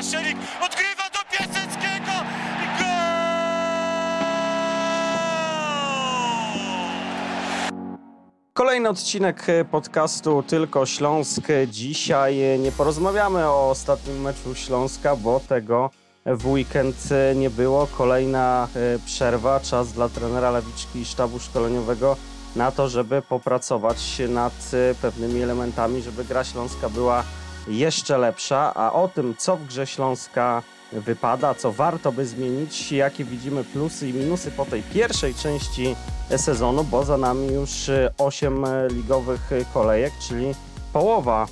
Paszelik odgrywa do Piaseckiego i gol! Kolejny odcinek podcastu Tylko Śląsk. Dzisiaj nie porozmawiamy o ostatnim meczu Śląska, bo tego w weekend nie było. Kolejna e, przerwa, czas dla trenera Lewiczki i sztabu szkoleniowego na to, żeby popracować nad e, pewnymi elementami, żeby gra Śląska była jeszcze lepsza, a o tym, co w grze Śląska wypada, co warto by zmienić, jakie widzimy plusy i minusy po tej pierwszej części sezonu, bo za nami już 8 ligowych kolejek, czyli połowa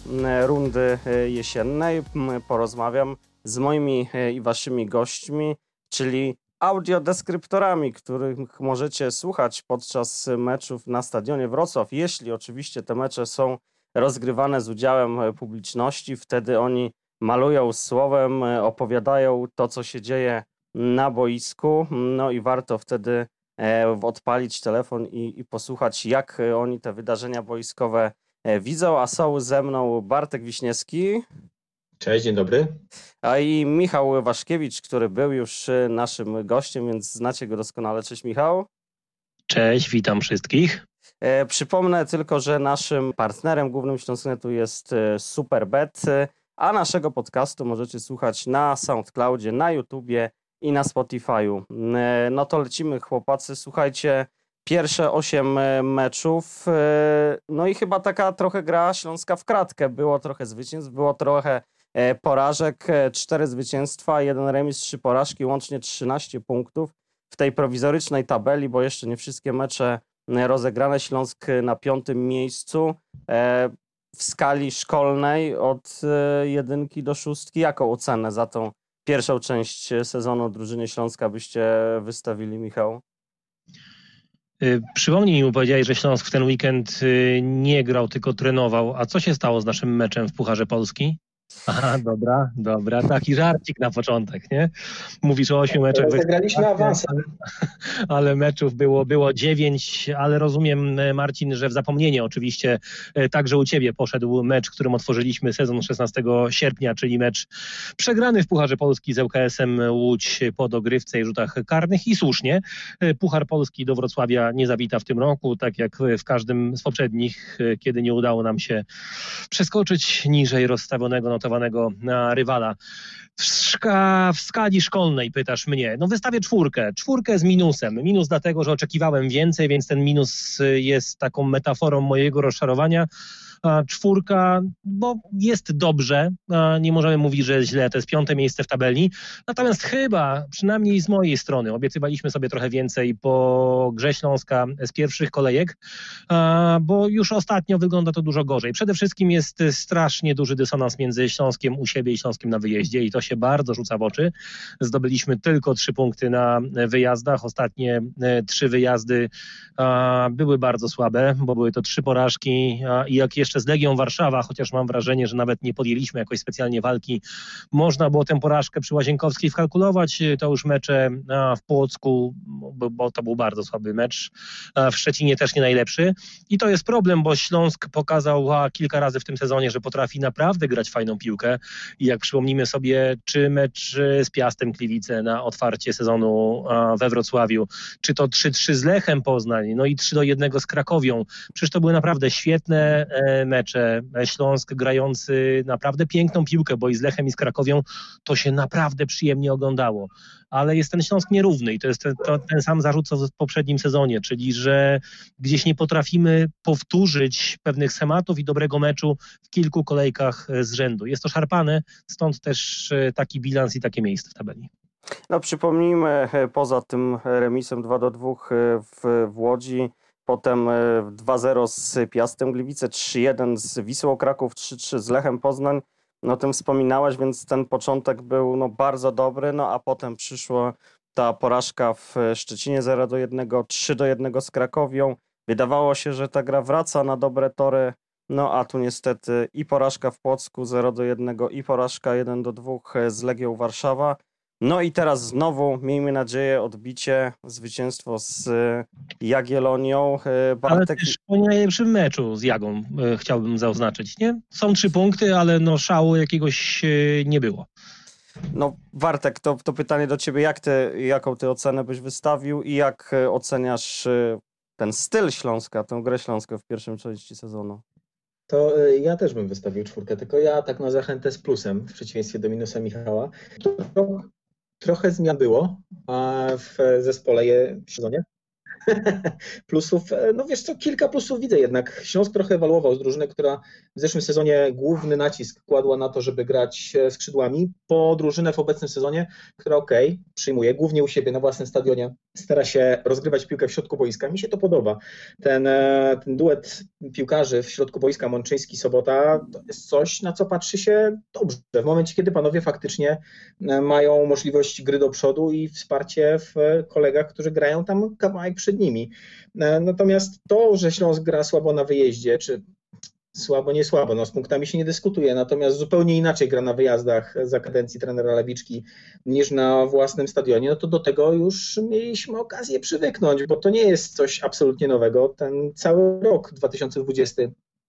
rundy jesiennej. Porozmawiam z moimi i waszymi gośćmi, czyli audiodeskryptorami, których możecie słuchać podczas meczów na stadionie Wrocław, jeśli oczywiście te mecze są rozgrywane z udziałem e, publiczności. Wtedy oni malują słowem, e, opowiadają to, co się dzieje na boisku. No i warto wtedy e, odpalić telefon i, i posłuchać, jak oni te wydarzenia boiskowe widzą. A są ze mną Bartek Wiśniewski. Cześć, dzień dobry. A i Michał Waszkiewicz, który był już naszym gościem, więc znacie go doskonale. Cześć Michał. Cześć, witam wszystkich. E, przypomnę tylko, że naszym partnerem głównym Śląsknetu jest e, Superbet, e, a naszego podcastu możecie słuchać na SoundCloudzie, na YouTubie i na Spotify'u. No to lecimy chłopacy, słuchajcie, pierwsze 8 meczów, no i chyba taka trochę gra Śląska w kratkę. Było trochę zwycięstw, było trochę porażek, cztery zwycięstwa, jeden remis, trzy porażki, łącznie 13 punktów w tej prowizorycznej tabeli, bo jeszcze nie wszystkie mecze rozegrane. Śląsk na piątym miejscu. E, w skali szkolnej od e, jedynki do szóstki. Jaką ocenę za tą pierwszą część sezonu drużyny Śląska byście wystawili, Michał? Y, przypomnij mi, powiedziałeś, że Śląsk w ten weekend nie grał, tylko trenował. A co się stało z naszym meczem w Pucharze Polski? Aha, dobra, dobra. Taki żarcik na początek, nie? Mówisz o ośmiu meczach. Zagraliśmy awansem. Ale meczów było, było dziewięć, ale rozumiem, e, Marcin, że w zapomnienie oczywiście e, także u Ciebie poszedł mecz, którym otworzyliśmy sezon 16 sierpnia, czyli mecz przegrany w Pucharze Polski z ŁKS-em Łódź po dogrywce i rzutach karnych i słusznie. E, Puchar Polski do Wrocławia nie zawita w tym roku, tak jak w każdym z poprzednich, kiedy nie udało nam się przeskoczyć niżej rozstawionego notowanego rywala. W, szka, w skali szkolnej pytasz mnie. No wystawię czwórkę. Czwórkę z minusem. Minus dlatego, że oczekiwałem więcej, więc ten minus jest taką metaforą mojego rozczarowania czwórka, bo jest dobrze, nie możemy mówić, że źle, to jest piąte miejsce w tabeli, natomiast chyba, przynajmniej z mojej strony, obiecywaliśmy sobie trochę więcej po grze Śląska z pierwszych kolejek, bo już ostatnio wygląda to dużo gorzej. Przede wszystkim jest strasznie duży dysonans między Śląskiem u siebie i Śląskiem na wyjeździe i to się bardzo rzuca w oczy. Zdobyliśmy tylko trzy punkty na wyjazdach, ostatnie e, trzy wyjazdy były bardzo słabe, bo były to trzy porażki i jak jeszcze jeszcze z Legią Warszawa, chociaż mam wrażenie, że nawet nie podjęliśmy jakoś specjalnie walki. Można było tę porażkę przy Łazienkowskiej wkalkulować. To już mecze w Płocku, bo to był bardzo słaby mecz. W Szczecinie też nie najlepszy. I to jest problem, bo Śląsk pokazał kilka razy w tym sezonie, że potrafi naprawdę grać fajną piłkę. I jak przypomnimy sobie, czy mecz z Piastem Gliwice na otwarcie sezonu we Wrocławiu, czy to 3-3 z Lechem Poznań, no i 3 do 1 z Krakowią. Przecież to były naprawdę świetne e, mecze. Śląsk grający naprawdę piękną piłkę, bo i z Lechem i z Krakowią to się naprawdę przyjemnie oglądało. Ale jest ten Śląsk nierówny i to jest ten, to, ten sam zarzut co w poprzednim sezonie, czyli że gdzieś nie potrafimy powtórzyć pewnych schematów i dobrego meczu w kilku kolejkach z rzędu. Jest to szarpane, stąd też e, taki bilans i takie miejsce w tabeli. No przypomnijmy, e, poza tym remisem 2 do 2 e, w, w Łodzi, Potem 2-0 e, z Piastem Gliwice, 3-1 z Wisłą Kraków, 3-3 z Lechem Poznań. No o tym wspominałeś, więc ten początek był no, bardzo dobry, no a potem przyszła ta porażka w Szczecinie 0 do 1, 3 do 1 z Krakowią. Wydawało się, że ta gra wraca na dobre tory, no a tu niestety i porażka w Płocku 0 do 1 i porażka 1 do 2 z Legią Warszawa. No i teraz znowu, miejmy nadzieję, odbicie, zwycięstwo z e, Jagielonią. E, Bartek... Ale też po najlepszym meczu z Jagą e, chciałbym zaznaczyć, nie? Są trzy punkty, ale no szału jakiegoś nie było. No Wartek, to, to pytanie do ciebie, jak ty, jaką ty ocenę byś wystawił i jak oceniasz e, ten styl Śląska, tę grę Śląska w pierwszym części sezonu? To y, ja też bym wystawił czwórkę, tylko ja tak na zachętę z plusem, w przeciwieństwie do minusa Michała. Trochę zmian było w zespole w sezonie. Plusów, e, no wiesz co, kilka plusów widzę jednak. Śląsk trochę ewoluował z drużyny, która w zeszłym sezonie główny nacisk kładła na to, żeby grać e, skrzydłami, po drużynę w obecnym sezonie, która okay, przyjmuje głównie u siebie na własnym stadionie, stara się rozgrywać piłkę w środku boiska. Mi się to podoba. Ten, e, ten duet piłkarzy w środku boiska Mączyński-Sobota to jest coś, na co patrzy się dobrze. W momencie, kiedy panowie faktycznie mają możliwość gry do przodu i wsparcie w kolegach, którzy grają tam kawałek przed nimi. Natomiast to, że Śląsk gra słabo na wyjeździe, czy słabo, nie słabo, no z punktami się nie dyskutuje, natomiast zupełnie inaczej gra na wyjazdach za kadencji trenera Lewiczki niż na własnym stadionie, no to do tego już mieliśmy okazję przywyknąć, bo to nie jest coś absolutnie nowego. Ten cały rok 2020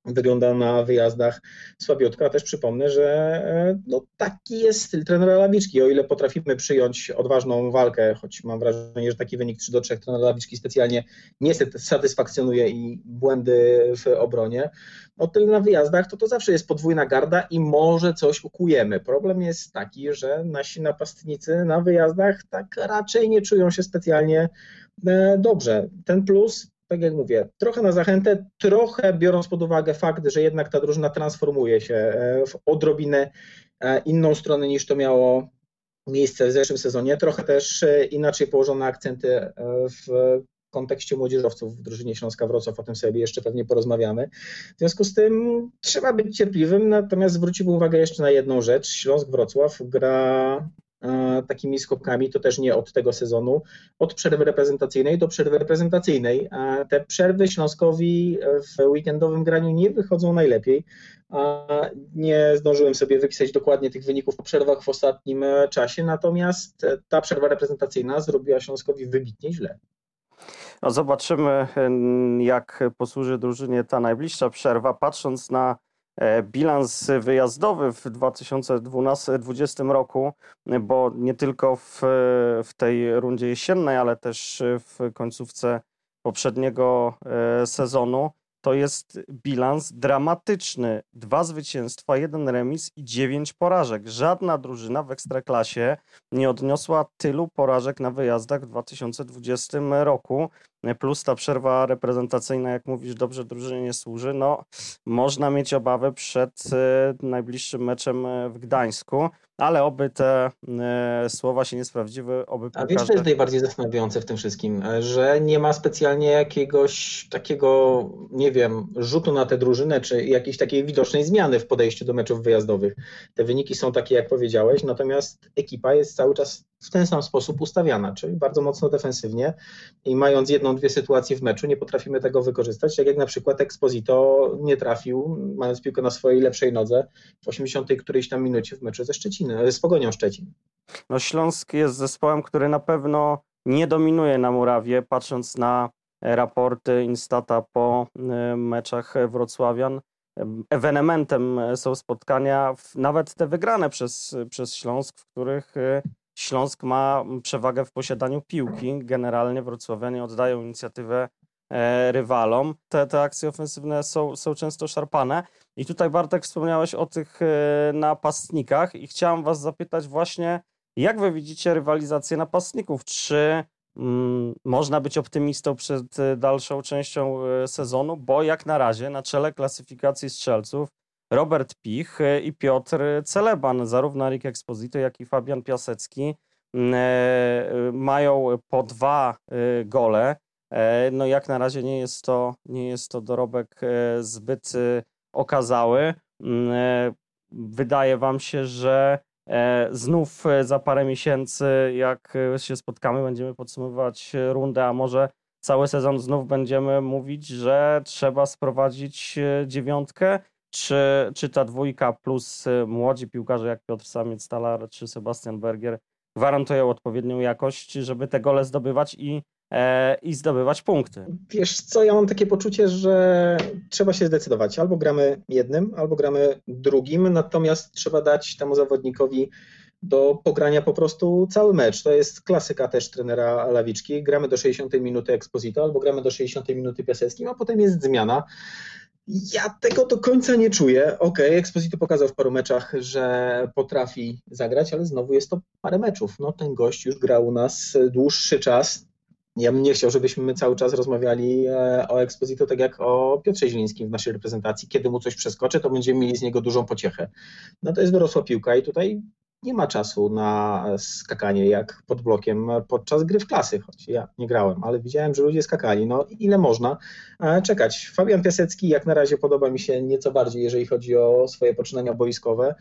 wygląda na wyjazdach słabiutko, a też przypomnę, że e, no, taki jest styl trenera Lawiczki. O ile potrafimy przyjąć odważną walkę, choć mam wrażenie, że taki wynik 3 do 3 trenera Lawiczki specjalnie nie satysfakcjonuje i błędy w obronie, o tyle na wyjazdach to to zawsze jest podwójna garda i może coś ukujemy. Problem jest taki, że nasi napastnicy na wyjazdach tak raczej nie czują się specjalnie e, dobrze. Ten plus tak jak mówię, trochę na zachętę, trochę biorąc pod uwagę fakt, że jednak ta drużyna transformuje się e, w odrobinę e, inną stronę niż to miało miejsce w zeszłym sezonie, trochę też e, inaczej położone akcenty w kontekście młodzieżowców w drużynie Śląska Wrocław, o tym sobie jeszcze pewnie porozmawiamy. W związku z tym trzeba być cierpliwym, natomiast zwróciłbym uwagę jeszcze na jedną rzecz. Śląsk Wrocław gra takimi skokami, to też nie od tego sezonu, od przerwy reprezentacyjnej do przerwy reprezentacyjnej. Te przerwy Śląskowi w weekendowym graniu nie wychodzą najlepiej. Nie zdążyłem sobie wypisać dokładnie tych wyników po przerwach w ostatnim czasie, natomiast ta przerwa reprezentacyjna zrobiła Śląskowi wybitnie źle. No zobaczymy, jak posłuży drużynie ta najbliższa przerwa. Patrząc na E, bilans wyjazdowy w 2020 roku, bo nie tylko w, w tej rundzie jesiennej, ale też w końcówce poprzedniego e, sezonu to jest bilans dramatyczny. Dwa zwycięstwa, jeden remis i dziewięć porażek. Żadna drużyna w Ekstraklasie nie odniosła tylu porażek na wyjazdach w 2020 roku. Plus ta przerwa reprezentacyjna, jak mówisz, dobrze drużynie nie służy. No, można mieć obawę przed e, najbliższym meczem w Gdańsku ale oby te e, słowa się nie sprawdziły, oby A wiesz, co jest najbardziej zastanawiające w tym wszystkim, że nie ma specjalnie jakiegoś takiego, nie wiem, rzutu na tę drużynę, czy jakiejś takiej widocznej zmiany w podejściu do meczów wyjazdowych. Te wyniki są takie, jak powiedziałeś, natomiast ekipa jest cały czas w ten sam sposób ustawiana, czyli bardzo mocno defensywnie i mając jedną, dwie sytuacje w meczu, nie potrafimy tego wykorzystać, tak jak na przykład Exposito nie trafił, mając piłkę na swojej lepszej nodze w 80 którejś tam minucie w meczu ze Szczecinem, z Pogonią Szczecin. No Śląsk jest zespołem, który na pewno nie dominuje na murawie, patrząc na raporty Instata po y, meczach Wrocławian. Ewenementem są spotkania, nawet te wygrane przez, przez Śląsk, w których Śląsk ma przewagę w posiadaniu piłki. Generalnie wrocławianie oddają inicjatywę e, rywalom. Te, te akcje ofensywne są, są często szarpane. I tutaj Bartek wspomniałeś o tych e, napastnikach i chciałem was zapytać właśnie, jak wy widzicie rywalizację napastników? Czy mm, można być optymistą przed e, dalszą częścią sezonu? Bo jak na razie na czele klasyfikacji strzelców Robert Pich e, i Piotr Celeban. Zarówno Erik Exposito, jak i Fabian Piasecki mm, e, mają po dwa e, gole. No jak na razie nie jest to, nie jest to dorobek zbyt okazały. Mm, wydaje wam się, że znów za parę miesięcy, jak się spotkamy, będziemy podsumowywać rundę, a może cały sezon znów będziemy mówić, że trzeba sprowadzić dziewiątkę czy, czy ta dwójka plus y, młodzi piłkarze jak Piotr Samiec, Stalar czy Sebastian Berger gwarantują odpowiednią jakość, żeby te gole zdobywać i, e, i zdobywać punkty? Wiesz co, ja mam takie poczucie, że trzeba się zdecydować. Albo gramy jednym, albo gramy drugim, natomiast trzeba dać temu zawodnikowi do pogrania po prostu cały mecz. To jest klasyka też trenera Lawiczki. Gramy do 60 minuty Exposito albo gramy do 60 minuty Piaseckim, a potem jest zmiana. Ja tego do końca nie czuję. Okej, okay, Exposito pokazał w paru meczach, że potrafi zagrać, ale znowu jest to parę meczów. No ten gość już grał u nas dłuższy czas. Ja bym nie chciał, żebyśmy my cały czas rozmawiali e, o Exposito tak jak o Piotrze Zielińskim w naszej reprezentacji. Kiedy mu coś przeskoczy, to będziemy mieli z niego dużą pociechę. No to jest dorosła piłka i tutaj nie ma czasu na skakanie jak pod blokiem podczas gry w klasy, choć ja nie grałem, ale widziałem, że ludzie skakali. No ile można e, czekać? Fabian Piasecki jak na razie podoba mi się nieco bardziej, jeżeli chodzi o swoje poczynania boiskowe,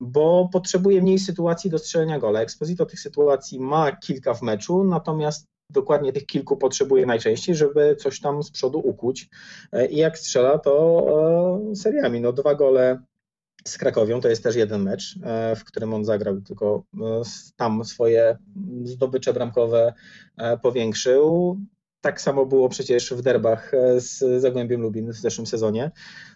bo potrzebuje mniej sytuacji do strzelenia gola. Exposito tych sytuacji ma kilka w meczu, natomiast dokładnie tych kilku potrzebuje najczęściej, żeby coś tam z przodu ukuć. E, I jak strzela, to e, seriami. No dwa gole z Krakowią. To jest też jeden mecz, e, w którym on zagrał, tylko tam swoje zdobycze bramkowe powiększył. Tak samo było przecież w derbach z Zagłębiem Lubin w zeszłym sezonie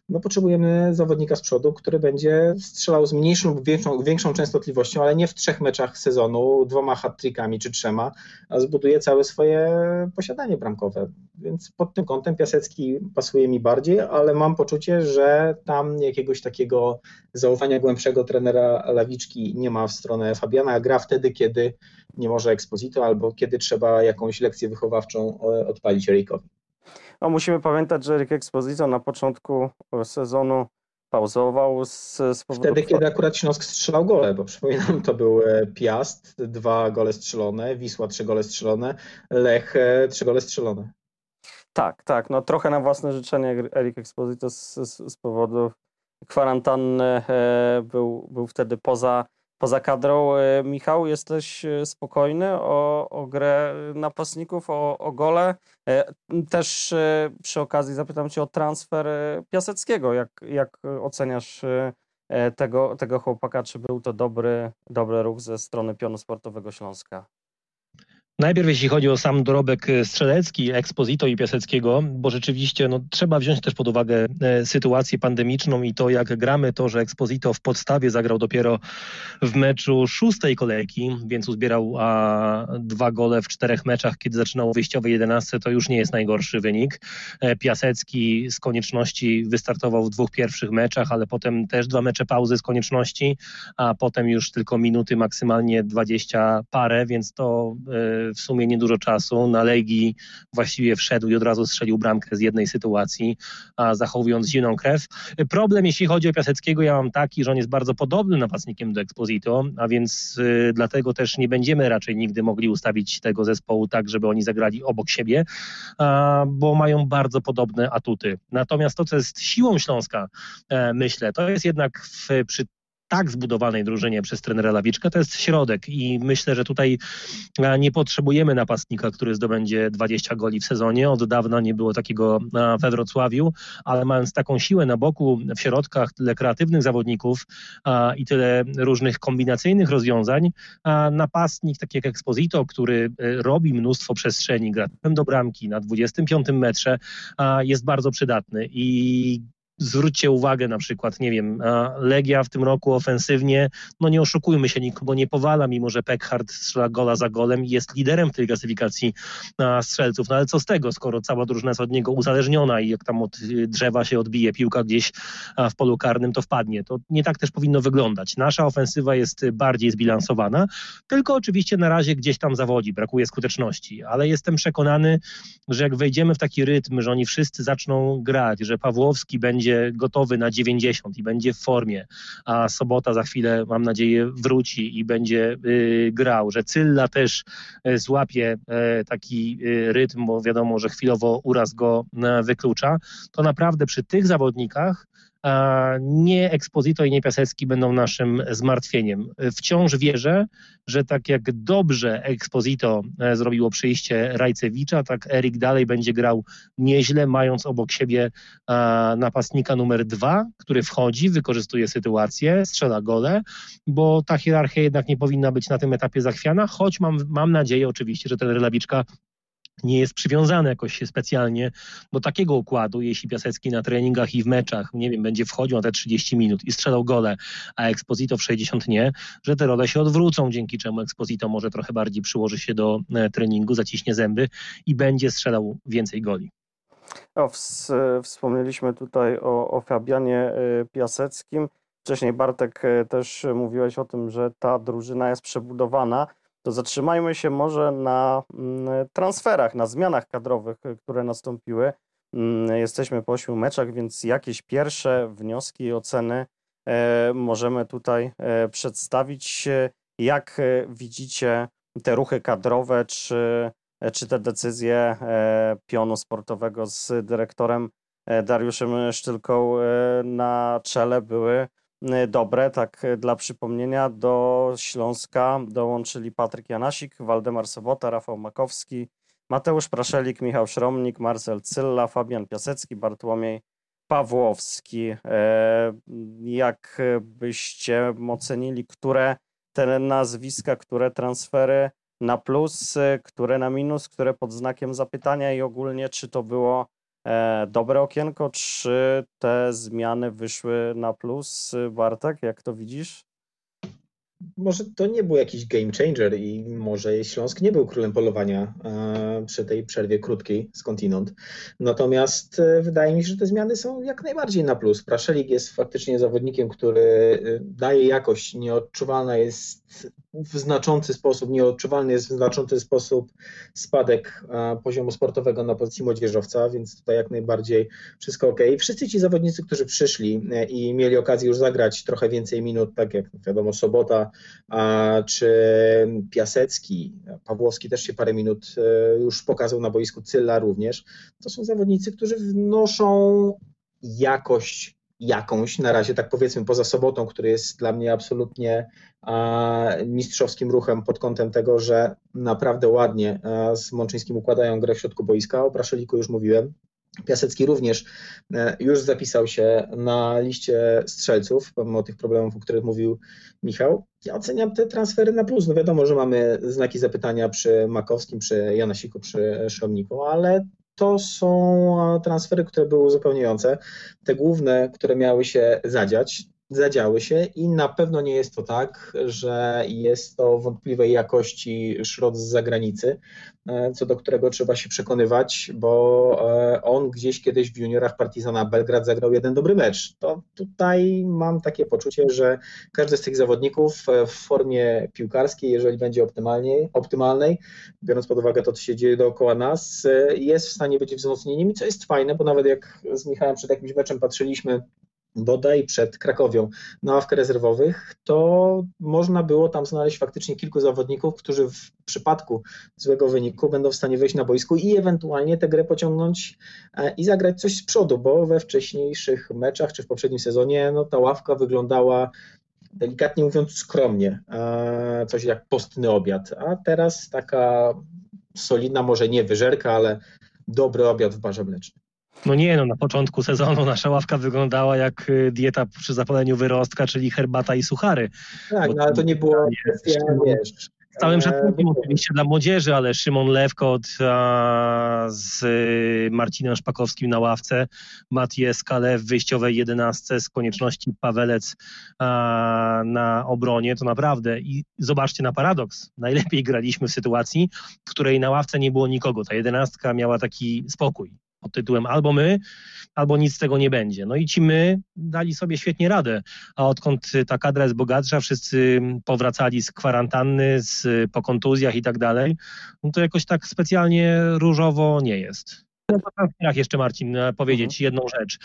no potrzebujemy zawodnika z przodu, który będzie strzelał z mniejszą lub większą, większą częstotliwością, ale nie w trzech meczach sezonu, dwoma hat-trickami czy trzema, a zbuduje całe swoje posiadanie bramkowe. Więc pod tym kątem Piasecki pasuje mi bardziej, ale mam poczucie, że tam jakiegoś takiego zaufania głębszego trenera Lawiczki nie ma w stronę Fabiana, gra wtedy, kiedy nie może Exposito albo kiedy trzeba jakąś lekcję wychowawczą e, odpalić Erikowi. No, musimy pamiętać, że Rick Exposito na początku sezonu pauzował z, z powodu... Wtedy, kiedy akurat Śląsk strzelał gole, bo przypominam, to był e, Piast, dwa gole strzelone, Wisła, trzy gole strzelone, Lech, e, trzy gole strzelone. Tak, tak, no trochę na własne życzenie Erik Exposito z, z, z powodu kwarantanny e, był, był wtedy poza Poza kadrą, e, Michał, jesteś e, spokojny o, o grę napastników, o, o gole. E, też przy okazji zapytam Cię o transfer Piaseckiego. Jak, jak oceniasz tego, tego chłopaka? Czy był to dobry, dobry ruch ze strony pionu sportowego Śląska? Najpierw jeśli chodzi o sam dorobek e, strzelecki, Exposito i Piaseckiego, bo rzeczywiście no, trzeba wziąć też pod uwagę e, sytuację pandemiczną i to jak gramy, to, że Exposito w podstawie zagrał dopiero w meczu szóstej kolejki, więc uzbierał a, dwa gole w czterech meczach, kiedy zaczynał wyjściowe 11, to już nie jest najgorszy wynik. E, Piasecki z konieczności wystartował w dwóch pierwszych meczach, ale potem też dwa mecze pauzy z konieczności, a potem już tylko minuty, maksymalnie 20 parę, więc to w sumie niedużo czasu. Na Legii właściwie wszedł i od razu strzelił bramkę z jednej sytuacji, a zachowując zimną krew. Problem, jeśli chodzi o Piaseckiego, ja mam taki, że on jest bardzo podobny napastnikiem do Exposito, a więc y, dlatego też nie będziemy raczej nigdy mogli ustawić tego zespołu tak, żeby oni zagrali obok siebie, bo mają bardzo podobne atuty. Natomiast to, co jest siłą Śląska, e, myślę, to jest jednak w, przy tak zbudowanej drużynie przez trenera Lawiczka, to jest środek i myślę, że tutaj e, nie potrzebujemy napastnika, który zdobędzie 20 goli w sezonie. Od dawna nie było takiego e, we Wrocławiu, ale mając taką siłę na boku, w środkach, tyle kreatywnych zawodników i tyle różnych kombinacyjnych rozwiązań, napastnik taki jak Exposito, który e, robi mnóstwo przestrzeni, gra do bramki na 25 metrze, jest bardzo przydatny i zwróćcie uwagę na przykład, nie wiem, Legia w tym roku ofensywnie, no nie oszukujmy się, nikogo nie powala, mimo że Peckhardt strzela gola za golem i jest liderem w tej klasyfikacji strzelców. No ale co z tego, skoro cała drużyna jest od niego uzależniona i jak tam od drzewa się odbije piłka gdzieś w polu karnym, to wpadnie. To nie tak też powinno wyglądać. Nasza ofensywa jest bardziej zbilansowana, tylko oczywiście na razie gdzieś tam zawodzi, brakuje skuteczności, ale jestem przekonany, że jak wejdziemy w taki rytm, że oni wszyscy zaczną grać, że Pawłowski będzie będzie gotowy na 90 i będzie w formie, a Sobota za chwilę, mam nadzieję, wróci i będzie y, grał, że Cylla też y, złapie y, taki y, rytm, bo wiadomo, że chwilowo uraz go y, wyklucza, to naprawdę przy tych zawodnikach nie Exposito i nie Piasecki będą naszym zmartwieniem. Wciąż wierzę, że tak jak dobrze Exposito e, zrobiło przyjście Rajcewicza, tak Erik dalej będzie grał nieźle, mając obok siebie napastnika numer dwa, który wchodzi, wykorzystuje sytuację, strzela gole, bo ta hierarchia jednak nie powinna być na tym etapie zachwiana, choć mam, mam nadzieję oczywiście, że ten Lawiczka nie jest przywiązany jakoś specjalnie do takiego układu, jeśli Piasecki na treningach i w meczach, nie wiem, będzie wchodził na te 30 minut i strzelał gole, a Exposito w 60 nie, że te role się odwrócą, dzięki czemu Exposito może trochę bardziej przyłoży się do e, treningu, zaciśnie zęby i będzie strzelał więcej goli. O, ws wspomnieliśmy tutaj o, o Fabianie Piaseckim. Wcześniej Bartek też mówiłeś o tym, że ta drużyna jest przebudowana to zatrzymajmy się może na mm, transferach, na zmianach kadrowych, które nastąpiły. Mm, jesteśmy po ośmiu meczach, więc jakieś pierwsze wnioski i oceny e, możemy tutaj e, przedstawić. Jak e, widzicie te ruchy kadrowe, czy, czy te decyzje pionu sportowego z dyrektorem Dariuszem Sztylką na czele były Y, dobre. Tak y, dla przypomnienia, do Śląska dołączyli Patryk Janasik, Waldemar Sobota, Rafał Makowski, Mateusz Praszelik, Michał Szromnik, Marcel Cylla, Fabian Piasecki, Bartłomiej Pawłowski. E, jak byście ocenili, które te nazwiska, które transfery na plus, y, które na minus, które pod znakiem zapytania i ogólnie czy to było dobre okienko, czy te zmiany wyszły na plus? Bartek, jak to widzisz? Może to nie był jakiś game changer i może Śląsk nie był królem polowania e, przy tej przerwie krótkiej skądinąd. Natomiast e, wydaje mi się, że te zmiany są jak najbardziej na plus. Praszelik jest faktycznie zawodnikiem, który e, daje jakość, nieodczuwalna jest w znaczący sposób, nieodczuwalny jest w znaczący sposób spadek poziomu sportowego na pozycji młodzieżowca, więc tutaj jak najbardziej wszystko ok. Wszyscy ci zawodnicy, którzy przyszli i mieli okazję już zagrać trochę więcej minut, tak jak wiadomo Sobota, czy Piasecki, Pawłowski też się parę minut e, już pokazał na boisku, Cylla również. To są zawodnicy, którzy wnoszą jakość jakąś, na razie tak powiedzmy poza sobotą, który jest dla mnie absolutnie mistrzowskim ruchem pod kątem tego, że naprawdę ładnie z Mączyńskim układają grę w środku boiska. O Praszeliku już mówiłem, Piasecki również e, już zapisał się na liście strzelców, pomimo tych problemów, o których mówił Michał. Ja oceniam te transfery na plus. No wiadomo, że mamy znaki zapytania przy Makowskim, przy Janasiku, przy Szromniku, ale to są transfery, które były uzupełniające. Te główne, które miały się zadziać, zadziały się i na pewno nie jest to tak, że jest to wątpliwej jakości szrot z zagranicy, e, co do którego trzeba się przekonywać, bo e, on gdzieś kiedyś w juniorach Partizana Belgrad zagrał jeden dobry mecz. To tutaj mam takie poczucie, że każdy z tych zawodników e, w formie piłkarskiej, jeżeli będzie optymalnej, biorąc pod uwagę to, co się dzieje dookoła nas, jest w stanie być wzmocnieniem i co jest fajne, bo nawet jak z Michałem przed jakimś meczem patrzyliśmy bodaj przed Krakowią. Na ławkę rezerwowych, to można było tam znaleźć faktycznie kilku zawodników, którzy w przypadku złego wyniku będą w stanie wejść na boisku i ewentualnie tę grę pociągnąć e, i zagrać coś z przodu, bo we wcześniejszych meczach czy w poprzednim sezonie no, ta ławka wyglądała delikatnie mówiąc skromnie, e, coś jak postny obiad, a teraz taka solidna, może nie wyżerka, ale dobry obiad w barze mlecznym. No nie, no na początku sezonu nasza ławka wyglądała jak y, dieta przy zapaleniu wyrostka, czyli herbata i suchary. Tak, no ale to nie było kwestia, wiesz, z całym szacunkiem oczywiście dla młodzieży, ale Szymon Lewkot a, z Marcinem Szpakowskim na ławce, Matije Skale w wyjściowej jedenastce z konieczności Pawelec a, na obronie, to naprawdę i zobaczcie na paradoks. Najlepiej graliśmy w sytuacji, w której na ławce nie było nikogo. Ta jedenastka miała taki spokój pod tytułem albo my, albo nic z tego nie będzie. No i ci my dali sobie świetnie radę, a odkąd ta kadra jest bogatsza, wszyscy powracali z kwarantanny, z, po kontuzjach i tak dalej, no to jakoś tak specjalnie różowo nie jest. No to transferach jeszcze Marcin e, powiedzieć mhm. jedną rzecz,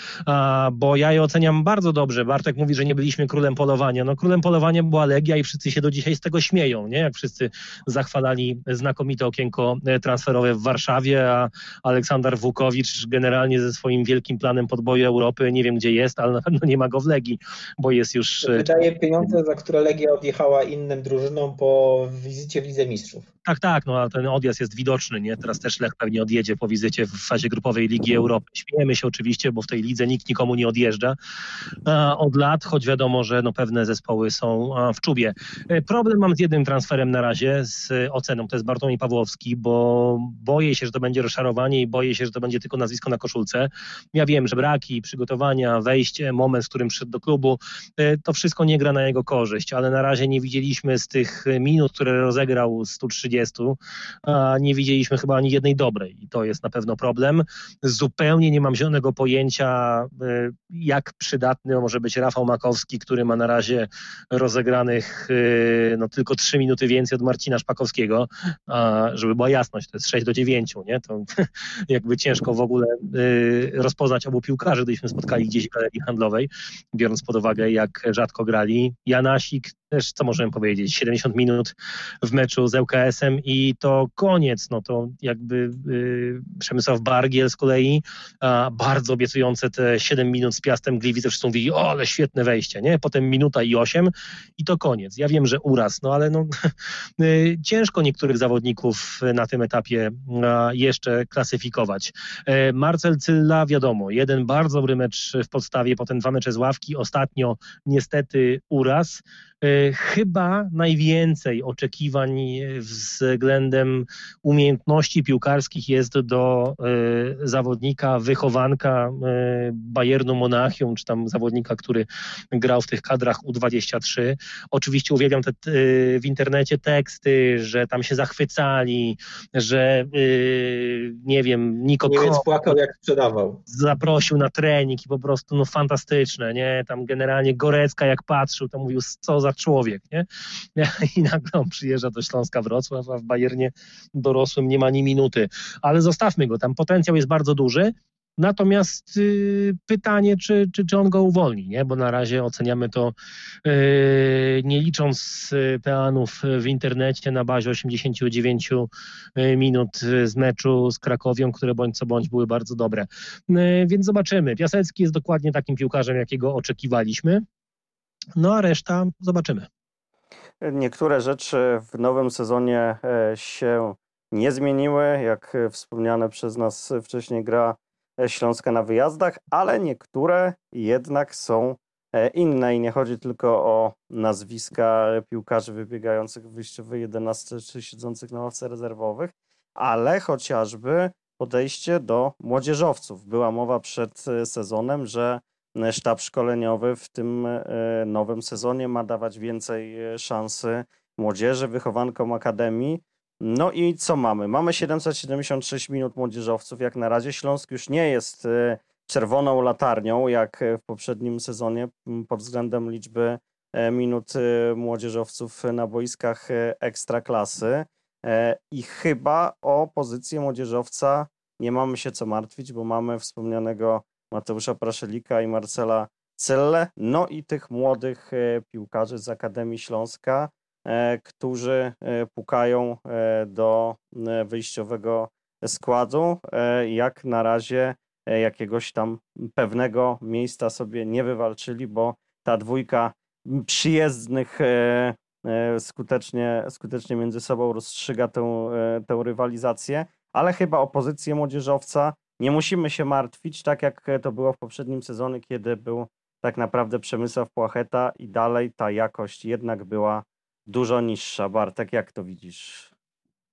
bo ja je oceniam bardzo dobrze. Bartek mówi, że nie byliśmy królem polowania. No królem polowania była Legia i wszyscy się do dzisiaj z tego śmieją, nie? Jak wszyscy zachwalali znakomite okienko e, transferowe w Warszawie, a Aleksander Wukowicz generalnie ze swoim wielkim planem podboju Europy, nie wiem gdzie jest, ale na pewno nie ma go w Legii, bo jest już... E, Wydaje pieniądze, za które Legia odjechała innym drużynom po wizycie w Lidze Mistrzów. Tak, tak, no a ten odjazd jest widoczny, nie? Teraz też Lech pewnie odjedzie po wizycie w fazie grupowej Ligi Europy. Śmiejemy się oczywiście, bo w tej lidze nikt nikomu nie odjeżdża od lat, choć wiadomo, że no pewne zespoły są w czubie. E, problem mam z jednym transferem na razie, z oceną, to jest Bartłomiej Pawłowski, bo boję się, że to będzie rozczarowanie i boję się, że to będzie tylko nazwisko na koszulce. Ja wiem, że braki, przygotowania, wejście, moment, w którym przyszedł do klubu, e, to wszystko nie gra na jego korzyść, ale na razie nie widzieliśmy z tych minut, które rozegrał 130, a nie widzieliśmy chyba ani jednej dobrej i to jest na pewno problem. Zupełnie nie mam zielonego pojęcia, e, jak przydatny może być Rafał Makowski, który ma na razie rozegranych e, no, tylko 3 minuty więcej od Marcina Szpakowskiego, żeby była jasność, to jest 6 do 9, nie? To jakby ciężko w ogóle e, rozpoznać obu piłkarzy, gdybyśmy spotkali gdzieś w galerii handlowej, biorąc pod uwagę, jak rzadko grali. Janasik też, co możemy powiedzieć, 70 minut w meczu z ŁKS-em i to koniec. No to jakby yy, Przemysław Bargiel z kolei, a, bardzo obiecujące te 7 minut z Piastem Gliwice, wszyscy mówili, o ale świetne wejście, nie? Potem minuta i 8 i to koniec. Ja wiem, że uraz, no ale no, yy, ciężko niektórych zawodników na tym etapie jeszcze klasyfikować. E, Marcel Cylla, wiadomo, jeden bardzo dobry mecz w podstawie, potem dwa mecze z ławki, ostatnio niestety uraz. E, chyba najwięcej oczekiwań względem umiejętności piłkarskich jest do e, zawodnika, wychowanka e, Bayernu Monachium, czy tam zawodnika, który grał w tych kadrach U23. Oczywiście uwielbiam te, w internecie teksty, że tam się zachwycali, że nie wiem, Niko Niemiec płakał jak sprzedawał. Zaprosił na trening i po prostu no fantastyczne, nie? Tam generalnie Gorecka jak patrzył, to mówił, co za człowiek, nie? I nagle on przyjeżdża do Śląska Wrocław, a w Bayernie dorosłym nie ma ni minuty. Ale zostawmy go, tam potencjał jest bardzo duży. Natomiast y, pytanie, czy, czy, czy on go uwolni, nie? bo na razie oceniamy to y, nie licząc y, peanów w internecie na bazie 89 y, minut z meczu z Krakowią, które bądź co bądź były bardzo dobre. Y, więc zobaczymy. Piasecki jest dokładnie takim piłkarzem, jakiego oczekiwaliśmy. No a reszta zobaczymy. Niektóre rzeczy w nowym sezonie e, się nie zmieniły, jak wspomniane przez nas wcześniej gra e, Śląska na wyjazdach, ale niektóre jednak są e, inne i nie chodzi tylko o nazwiska piłkarzy wybiegających w wyjściowej 11 czy siedzących na ławce rezerwowych, ale chociażby podejście do młodzieżowców. Była mowa przed sezonem, że sztab szkoleniowy w tym e, nowym sezonie ma dawać więcej e, szansy młodzieży, wychowankom akademii. No i co mamy? Mamy 776 minut młodzieżowców. Jak na razie Śląsk już nie jest e, czerwoną latarnią, jak w poprzednim sezonie pod względem liczby minut młodzieżowców na boiskach ekstraklasy. I chyba o pozycję młodzieżowca nie mamy się co martwić, bo mamy wspomnianego Mateusza Praszelika i Marcela Celle, no i tych młodych e, piłkarzy z Akademii Śląska, e, którzy e, pukają do wyjściowego składu. Jak na razie jakiegoś tam pewnego miejsca sobie nie wywalczyli, bo ta dwójka przyjezdnych skutecznie, skutecznie między sobą rozstrzyga tę, tę rywalizację, ale chyba o pozycję młodzieżowca nie musimy się martwić, tak jak to było w poprzednim sezonie, kiedy był tak naprawdę Przemysław Płacheta i dalej ta jakość jednak była dużo niższa. Bartek, jak to widzisz?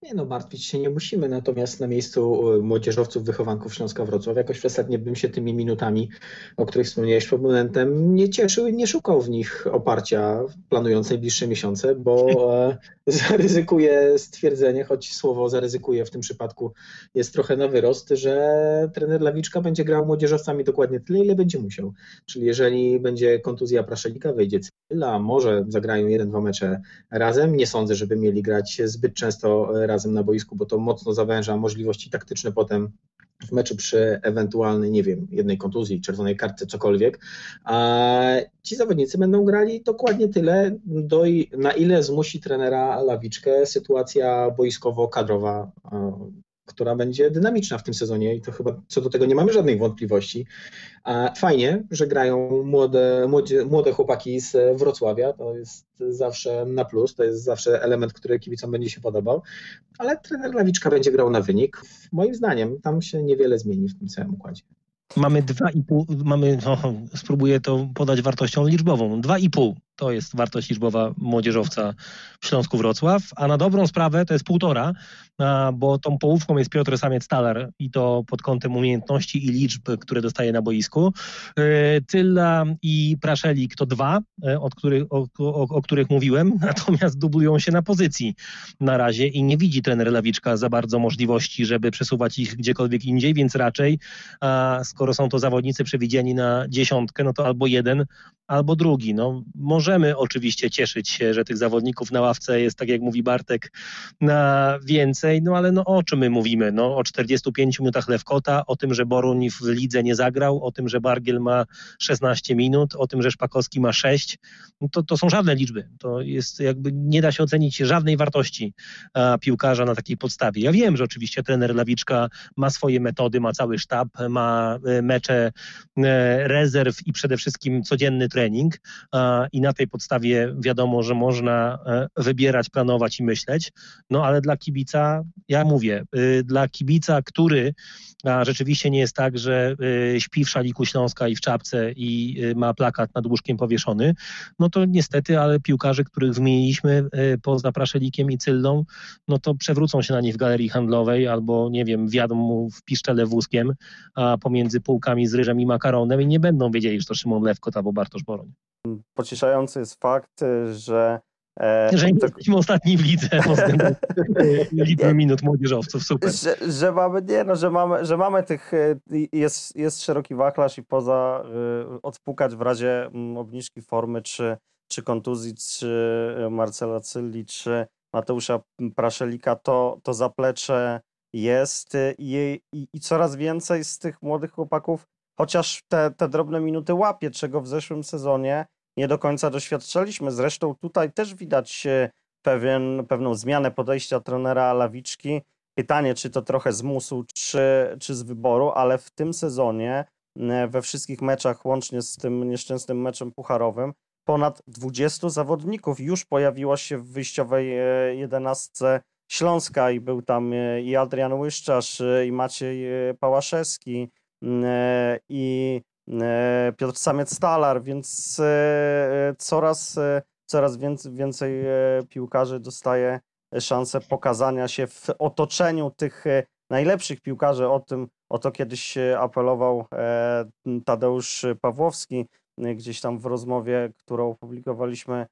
Nie no, martwić się nie musimy, natomiast na miejscu e, młodzieżowców, wychowanków Śląska Wrocław jakoś przesadnie bym się tymi minutami, o których wspomniałeś przed momentem, nie cieszył i nie szukał w nich oparcia planując najbliższe miesiące, bo e, zaryzykuję stwierdzenie, choć słowo zaryzykuję w tym przypadku jest trochę na wyrost, że trener Lawiczka będzie grał młodzieżowcami dokładnie tyle, ile będzie musiał. Czyli jeżeli będzie kontuzja Praszelika, wejdzie Cyla, może zagrają jeden, dwa mecze razem. Nie sądzę, żeby mieli grać zbyt często razem na boisku, bo to mocno zawęża możliwości taktyczne potem w meczu przy ewentualnej, nie wiem, jednej kontuzji, czerwonej kartce, cokolwiek, a ci zawodnicy będą grali dokładnie tyle, do, na ile zmusi trenera Lawiczkę sytuacja boiskowo-kadrowa która będzie dynamiczna w tym sezonie i to chyba co do tego nie mamy żadnych wątpliwości. Fajnie, że grają młode, młode, młode chłopaki z Wrocławia, to jest zawsze na plus, to jest zawsze element, który kibicom będzie się podobał, ale trener Lawiczka będzie grał na wynik. Moim zdaniem tam się niewiele zmieni w tym całym układzie. Mamy 2,5, mamy, no, spróbuję to podać wartością liczbową. 2,5 to jest wartość liczbowa młodzieżowca w Śląsku Wrocław, a na dobrą sprawę to jest półtora, bo tą połówką jest Piotr Samiec-Talar i to pod kątem umiejętności i liczb, które dostaje na boisku. E, Tylla i Praszelik to dwa, e, od których, o, o, o, których mówiłem, natomiast dublują się na pozycji na razie i nie widzi trener Lawiczka za bardzo możliwości, żeby przesuwać ich gdziekolwiek indziej, więc raczej, skoro są to zawodnicy przewidziani na dziesiątkę, no to albo jeden, albo drugi. No, możemy oczywiście cieszyć się, że tych zawodników na ławce jest, tak jak mówi Bartek, na więcej, no ale no o czym my mówimy? No, o 45 minutach Lewkota, o tym, że Boruń w lidze nie zagrał, o tym, że Bargiel ma 16 minut, o tym, że Szpakowski ma 6. No to, to są żadne liczby. To jest jakby nie da się ocenić żadnej wartości a, piłkarza na takiej podstawie. Ja wiem, że oczywiście trener Lawiczka ma swoje metody, ma cały sztab, ma e, mecze e, rezerw i przede wszystkim codzienny trening i na tej podstawie wiadomo, że można e, wybierać, planować i myśleć, no ale dla kibica, ja mówię, y, dla kibica, który rzeczywiście nie jest tak, że y, śpi w szaliku Śląska i w czapce i y, ma plakat nad łóżkiem powieszony, no to niestety, ale piłkarzy, których wymieniliśmy poza Praszelikiem i Cyllą, no to przewrócą się na nich w galerii handlowej albo, nie wiem, wjadą mu w piszczele wózkiem a pomiędzy półkami z ryżem i makaronem i nie będą wiedzieli, że to Szymon Lewkot albo Bartosz Boroń. Pocieszający jest fakt, że E, że nie to, jesteśmy ostatni w lidze liczby minut młodzieżowców, super. Że, że, mamy, nie no, że mamy, że mamy tych, e, jest, jest szeroki wachlarz i poza y, odpukać w razie m, obniżki formy, czy, czy kontuzji, czy Marcela Cylli, czy Mateusza Praszelika, to, to zaplecze jest i, i, i coraz więcej z tych młodych chłopaków chociaż te, te drobne minuty łapie, czego w zeszłym sezonie nie do końca doświadczaliśmy. Zresztą tutaj też widać e, pewien, pewną zmianę podejścia trenera Lawiczki. Pytanie, czy to trochę z musu, czy, czy z wyboru, ale w tym sezonie we wszystkich meczach, łącznie z tym nieszczęsnym meczem pucharowym, ponad 20 zawodników już pojawiło się w wyjściowej e, jedenastce Śląska i był tam e, i Adrian Łyszczarz, i Maciej Pałaszewski, i E, Piotr Samiec-Stalar, więc e, coraz, e, coraz więcej, więcej piłkarzy dostaje szansę pokazania się w otoczeniu tych najlepszych piłkarzy. O tym, o to kiedyś apelował Tadeusz Pawłowski gdzieś tam w rozmowie, którą opublikowaliśmy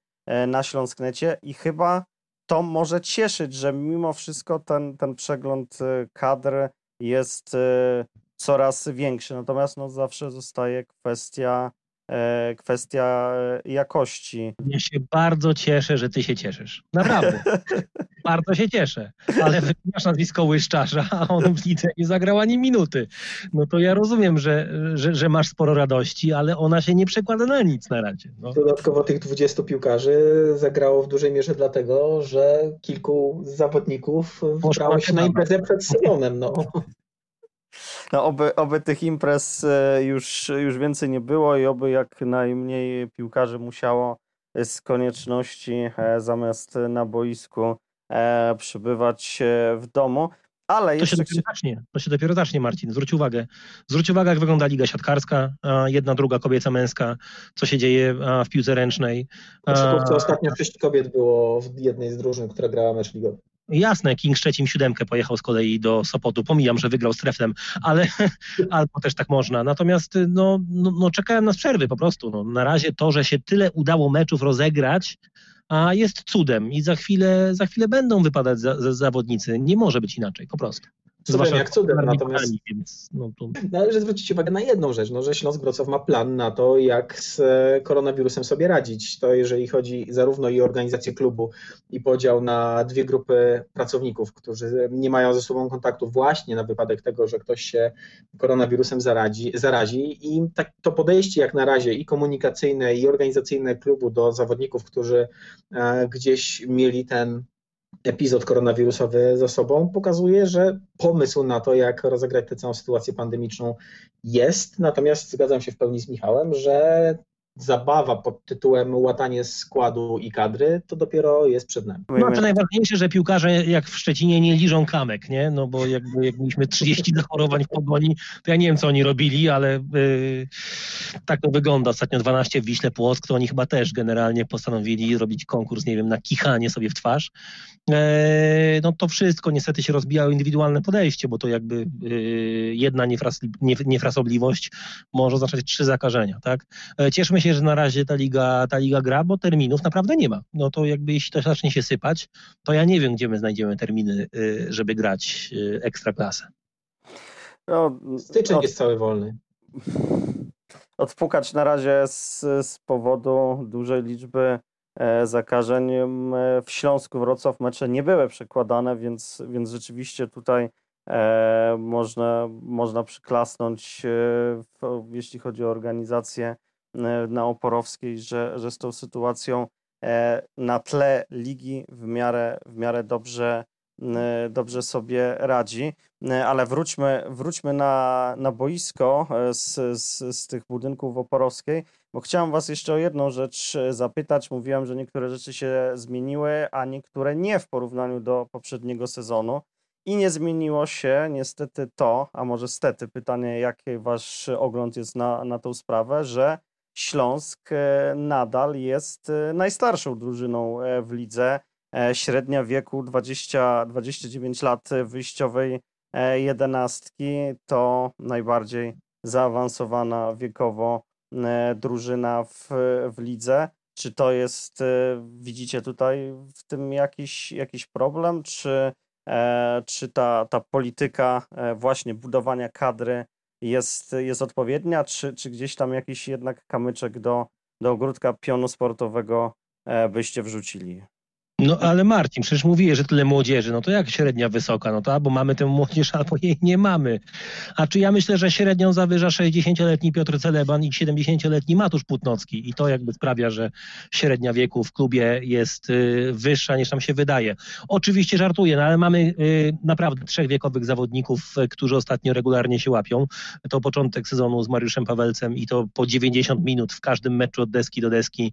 na Śląsknecie i chyba to może cieszyć, że mimo wszystko ten, ten przegląd kadr jest coraz większy. Natomiast no, zawsze zostaje kwestia, e, kwestia e, jakości. Ja się bardzo cieszę, że ty się cieszysz. Naprawdę. bardzo się cieszę. Ale wymieniasz nazwisko Łyszczarza, a on w lidze nie zagrał ani minuty. No to ja rozumiem, że, że, że masz sporo radości, ale ona się nie przekłada na nic na razie. No. Dodatkowo tych 20 piłkarzy zagrało w dużej mierze dlatego, że kilku zawodników wybrało się na imprezę przed sezonem. No. No, oby, oby tych imprez e, już, już więcej nie było i oby jak najmniej piłkarzy musiało z konieczności e, zamiast na boisku e, przybywać w domu. Ale to, się dopiero zacznie, to się dopiero zacznie, Marcin. Zwróć uwagę. Zwróć uwagę, jak wygląda liga siatkarska, jedna, druga, kobieca, męska, co się dzieje w piłce ręcznej. W ostatnio sześć kobiet było w jednej z drużyn, która grała mecz ligowy. Jasne, King Szczecin siódemkę pojechał z kolei do Sopotu. Pomijam, że wygrał z Treflem, ale albo też tak można. Natomiast no, no, no czekałem na przerwy po prostu. No, na razie to, że się tyle udało meczów rozegrać, a jest cudem i za chwilę, za chwilę będą wypadać za, za zawodnicy. Nie może być inaczej, po prostu. Cudem jak cudem, natomiast więc, no, to... należy zwrócić uwagę na jedną rzecz, no, że Śląsk Wrocław ma plan na to, jak z e, koronawirusem sobie radzić. To jeżeli chodzi zarówno i o organizację klubu i podział na dwie grupy pracowników, którzy nie mają ze sobą kontaktu właśnie na wypadek tego, że ktoś się koronawirusem zaradzi, zarazi i tak to podejście jak na razie i komunikacyjne i organizacyjne klubu do zawodników, którzy e, gdzieś mieli ten epizod koronawirusowy za sobą, pokazuje, że pomysł na to, jak rozegrać tę całą sytuację pandemiczną jest. Natomiast zgadzam się w pełni z Michałem, że zabawa pod tytułem łatanie składu i kadry, to dopiero jest przed nami. No to najważniejsze, że piłkarze jak w Szczecinie nie liżą kamek, nie? No bo jakby, jak mieliśmy 30 zachorowań w Pogoni, to ja nie wiem, co oni robili, ale yy, tak to wygląda. Ostatnio 12 w Wiśle Płock, to oni chyba też generalnie postanowili robić konkurs, nie wiem, na kichanie sobie w twarz. E, no to wszystko niestety się rozbijało indywidualne podejście, bo to jakby yy, jedna niefrasobliwość może oznaczać trzy zakażenia, tak? E, cieszmy się, że na razie ta liga, ta liga gra, bo terminów naprawdę nie ma. No to jakby jeśli to zacznie się sypać, to ja nie wiem, gdzie my znajdziemy terminy, yy, żeby grać ekstraklasę. No, Styczeń od... jest cały wolny. Odpukać na razie z, z powodu dużej liczby E, zakażeń. W Śląsku Wrocław mecze nie były przekładane, więc, więc rzeczywiście tutaj e, można, można przyklasnąć, e, jeśli chodzi o organizację na Oporowskiej, że, że z tą sytuacją na tle ligi w miarę, w miarę dobrze, dobrze sobie radzi. Ale wróćmy, wróćmy na, na boisko z, z, z tych budynków w Oporowskiej. Bo chciałem Was jeszcze o jedną rzecz e, zapytać. Mówiłem, że niektóre rzeczy się zmieniły, a niektóre nie w porównaniu do poprzedniego sezonu. I nie zmieniło się niestety to, a może stety, pytanie, jaki Wasz ogląd jest na, na tą sprawę, że Śląsk e, nadal jest e, najstarszą drużyną w lidze. Średnia wieku 20, 29 lat wyjściowej jedenastki to najbardziej zaawansowana wiekowo E, drużyna w, w lidze. Czy to jest, e, widzicie tutaj w tym jakiś, jakiś problem, czy, e, czy ta, ta polityka właśnie budowania kadry jest, jest odpowiednia, czy, czy gdzieś tam jakiś jednak kamyczek do, do ogródka pionu sportowego byście wrzucili? No ale Marcin, przecież mówiłeś, że tyle młodzieży, no to jak średnia wysoka? No to albo mamy tę młodzież, albo jej nie mamy. A czy ja myślę, że średnią zawyża 60-letni Piotr Celeban i 70-letni Matusz Putnocki i to jakby sprawia, że średnia wieku w klubie jest y, wyższa niż nam się wydaje. Oczywiście żartuję, no ale mamy y, naprawdę trzech wiekowych zawodników, y, którzy ostatnio regularnie się łapią. To początek sezonu z Mariuszem Pawelcem i to po 90 minut w każdym meczu od deski do deski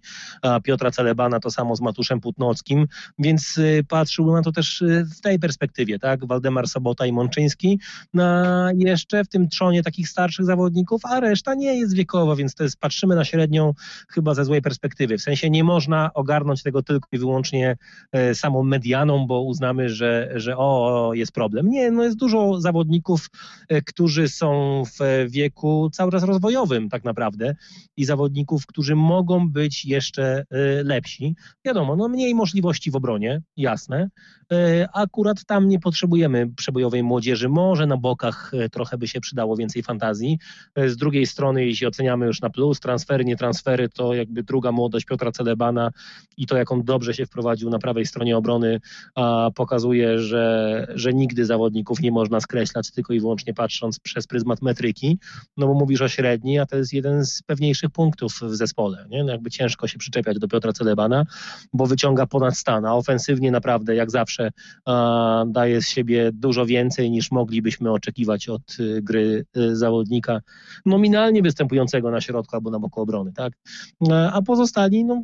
Piotra Celebana, to samo z Matuszem Putnockim więc y, patrzył na to też y, w tej perspektywie, tak? Waldemar Sobota i Mączyński na jeszcze w tym trzonie takich starszych zawodników, a reszta nie jest wiekowa, więc to jest, patrzymy na średnią chyba ze złej perspektywy. W sensie nie można ogarnąć tego tylko i wyłącznie e, samą medianą, bo uznamy, że, że o, jest problem. Nie, no jest dużo zawodników, e, którzy są w wieku cały czas rozwojowym tak naprawdę i zawodników, którzy mogą być jeszcze e, lepsi. Wiadomo, no mniej możliwości w obronie, jasne. E, akurat tam nie potrzebujemy przebojowej młodzieży. Może na bokach e, trochę by się przydało więcej fantazji. E, z drugiej strony, jeśli oceniamy już na plus, transfery, nie transfery, to jakby druga młodość Piotra Celebana i to, jak on dobrze się wprowadził na prawej stronie obrony, pokazuje, że, że nigdy zawodników nie można skreślać tylko i wyłącznie patrząc przez pryzmat metryki, no bo mówisz o średni, a to jest jeden z pewniejszych punktów w zespole. Nie? No jakby ciężko się przyczepiać do Piotra Celebana, bo wyciąga ponad stan a ofensywnie naprawdę jak zawsze daje z siebie dużo więcej niż moglibyśmy oczekiwać od y, gry y, zawodnika nominalnie występującego na środku albo na boku obrony, tak? A pozostali, no,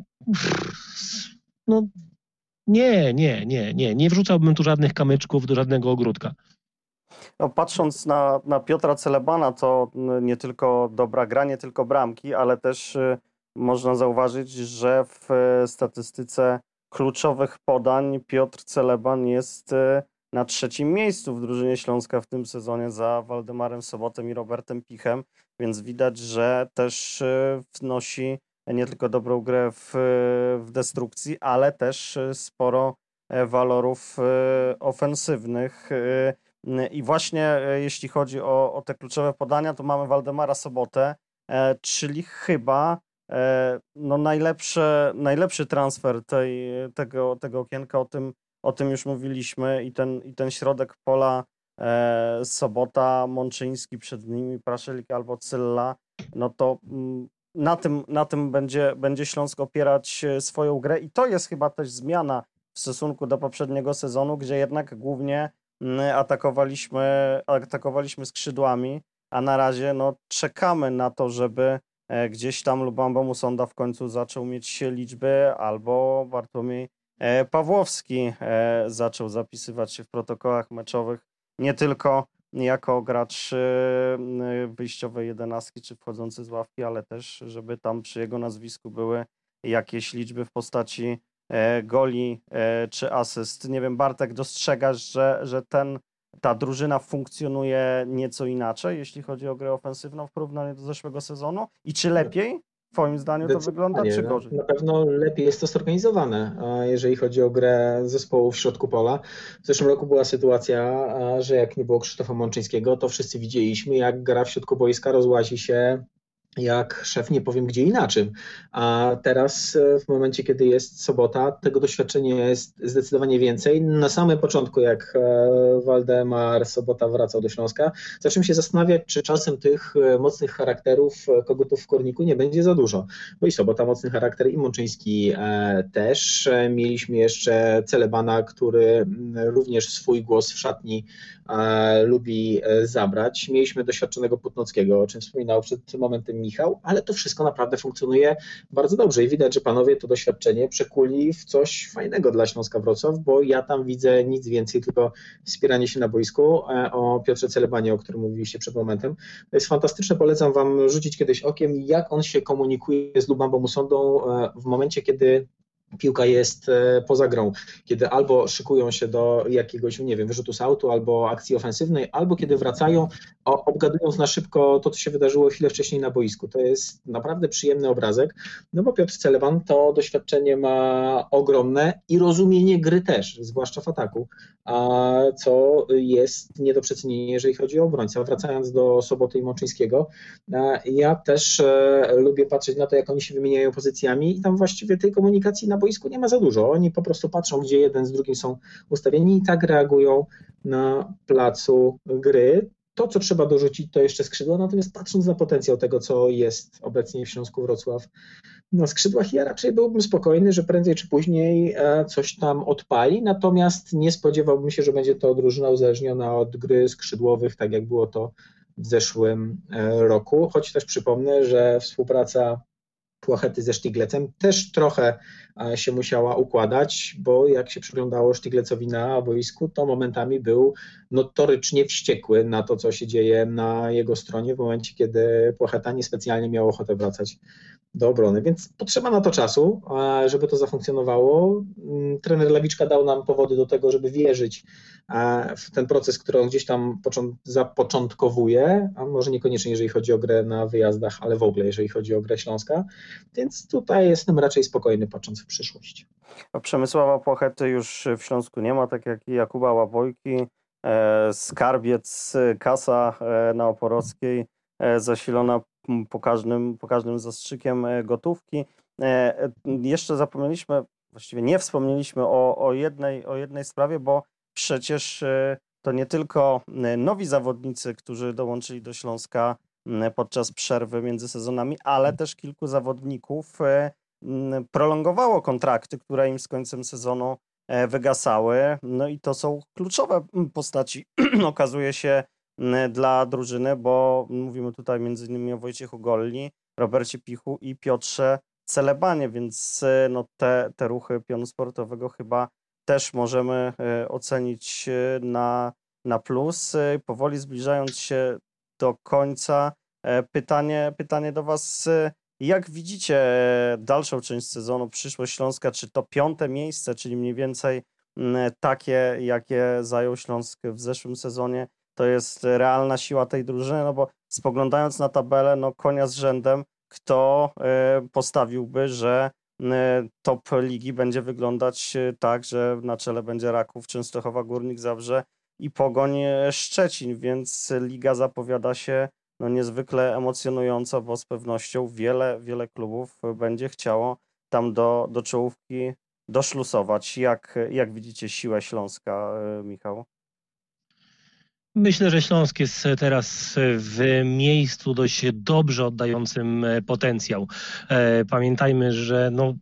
no nie, nie, nie, nie, nie wrzucałbym tu żadnych kamyczków do żadnego ogródka. No, patrząc na, na Piotra Celebana, to nie tylko dobra gra, nie tylko bramki, ale też y, można zauważyć, że w statystyce kluczowych podań Piotr Celeban jest e, na trzecim miejscu w drużynie Śląska w tym sezonie za Waldemarem Sobotem i Robertem Pichem, więc widać, że też e, wnosi nie tylko dobrą grę w, w destrukcji, ale też sporo e, walorów ofensywnych. I właśnie jeśli chodzi o, o te kluczowe podania, to mamy Waldemara Sobotę, czyli chyba E, no najlepsze, najlepszy transfer tej, tego, tego okienka, o tym, o tym już mówiliśmy i ten, i ten środek pola e, Sobota, Mączyński, przed nimi Praszelik albo Cylla, no to mm, na tym, na tym będzie, będzie Śląsk opierać e, swoją grę i to jest chyba też zmiana w stosunku do poprzedniego sezonu, gdzie jednak głównie mm, atakowaliśmy, atakowaliśmy skrzydłami, a na razie no, czekamy na to, żeby e, gdzieś tam Lubamba Musonda w końcu zaczął mieć liczby, albo Bartłomiej e, Pawłowski e, zaczął zapisywać się w protokołach meczowych nie tylko jako gracz wyjściowej jedenastki czy wchodzący z ławki, ale też, żeby tam przy jego nazwisku były jakieś liczby w postaci goli czy asyst. Nie wiem, Bartek, dostrzegasz, że, że ten ta drużyna funkcjonuje nieco inaczej, jeśli chodzi o grę ofensywną w porównaniu do zeszłego sezonu? I czy lepiej? Twoim zdaniem to wygląda, czy gorzej? Na pewno lepiej jest to zorganizowane, jeżeli chodzi o grę zespołu w środku pola. W zeszłym roku była sytuacja, że jak nie było Krzysztofa Mączyńskiego, to wszyscy widzieliśmy, jak gra w środku boiska rozłazi się jak szef nie powiem gdzie inaczej. A teraz e, w momencie, kiedy jest sobota, tego doświadczenia jest zdecydowanie więcej. Na samym początku, jak e, Waldemar Sobota wracał do Śląska, zacząłem się zastanawiać, czy czasem tych e, mocnych charakterów kogutów w Korniku nie będzie za dużo. Bo i Sobota mocny charakter, i Mączyński też. Mieliśmy jeszcze Celebana, który również swój głos w szatni lubi zabrać. Mieliśmy doświadczonego Putnockiego, o czym wspominał przed momentem Michał, ale to wszystko naprawdę funkcjonuje bardzo dobrze i widać, że panowie to doświadczenie przekuli w coś fajnego dla Śląska Wrocław, bo ja tam widzę nic więcej, tylko wspieranie się na boisku. E, o Piotrze Celebanie, o którym mówiliście przed momentem, to jest fantastyczne, polecam wam rzucić kiedyś okiem, jak on się komunikuje z Lubambą Musondą e, w momencie, kiedy piłka jest e, poza grą, kiedy albo szykują się do jakiegoś, nie wiem, wyrzutu z autu, albo akcji ofensywnej, albo kiedy wracają, obgadując na szybko to, co się wydarzyło chwilę wcześniej na boisku. To jest naprawdę przyjemny obrazek, no bo Piotr Celeban to doświadczenie ma ogromne i rozumienie gry też, zwłaszcza w ataku, a co jest nie do przecenienia, jeżeli chodzi o obrońcę. Wracając do Soboty i Mączyńskiego, ja też e, lubię patrzeć na to, jak oni się wymieniają pozycjami i tam właściwie tej komunikacji na boisku nie ma za dużo. Oni po prostu patrzą, gdzie jeden z drugim są ustawieni i tak reagują na placu gry. To, co trzeba dorzucić, to jeszcze skrzydła, natomiast patrząc na potencjał tego, co jest obecnie w Śląsku Wrocław na skrzydłach, ja raczej byłbym spokojny, że prędzej czy później e, coś tam odpali, natomiast nie spodziewałbym się, że będzie to drużyna uzależniona od gry skrzydłowych, tak jak było to w zeszłym e, roku, choć też przypomnę, że współpraca Płachety ze Sztiglecem też trochę e, się musiała układać, bo jak się przyglądało Sztiglecowi na boisku, to momentami był notorycznie wściekły na to, co się dzieje na jego stronie w momencie, kiedy Płacheta niespecjalnie miał ochotę wracać do obrony, więc potrzeba na to czasu, żeby to zafunkcjonowało. Mm, trener Lewiczka dał nam powody do tego, żeby wierzyć w ten proces, który on gdzieś tam zapoczątkowuje, a może niekoniecznie jeżeli chodzi o grę na wyjazdach, ale w ogóle jeżeli chodzi o grę Śląska, więc tutaj jestem raczej spokojny patrząc w przyszłość. A Przemysława Płochety już w Śląsku nie ma, tak jak i Jakuba Łabojki, e, Skarbiec, Kasa e, na Oporowskiej, e, zasilona po każdym, po każdym zastrzykiem e, gotówki. E, e, jeszcze zapomnieliśmy, właściwie nie wspomnieliśmy o, o, jednej, o jednej sprawie, bo przecież to nie tylko nowi zawodnicy, którzy dołączyli do Śląska podczas przerwy między sezonami, ale też kilku zawodników prolongowało kontrakty, które im z końcem sezonu wygasały. No i to są kluczowe postaci, okazuje się, dla drużyny, bo mówimy tutaj innymi o Wojciechu Golli, Robercie Pichu i Piotrze Celebanie, więc e, no te, te ruchy pionu sportowego chyba też możemy e, ocenić e, na, na plus. Powoli zbliżając się do końca, pytanie, pytanie do Was. Jak widzicie dalszą część sezonu, przyszłość Śląska, czy to piąte miejsce, czyli mniej więcej takie, jakie zajął Śląsk w zeszłym sezonie, to jest realna siła tej drużyny, no bo spoglądając na tabelę, no konia z rzędem, kto e, postawiłby, że e, top ligi będzie wyglądać e, tak, że na czele będzie Raków, Częstochowa, Górnik, Zabrze i Pogoń Szczecin, więc liga zapowiada się no niezwykle emocjonująco, bo z pewnością wiele, wiele klubów będzie chciało tam do, do czołówki doszlusować. Jak, jak widzicie siłę Śląska, Michał? Myślę, że Śląsk jest teraz w miejscu dość dobrze oddającym potencjał. E, pamiętajmy, że no,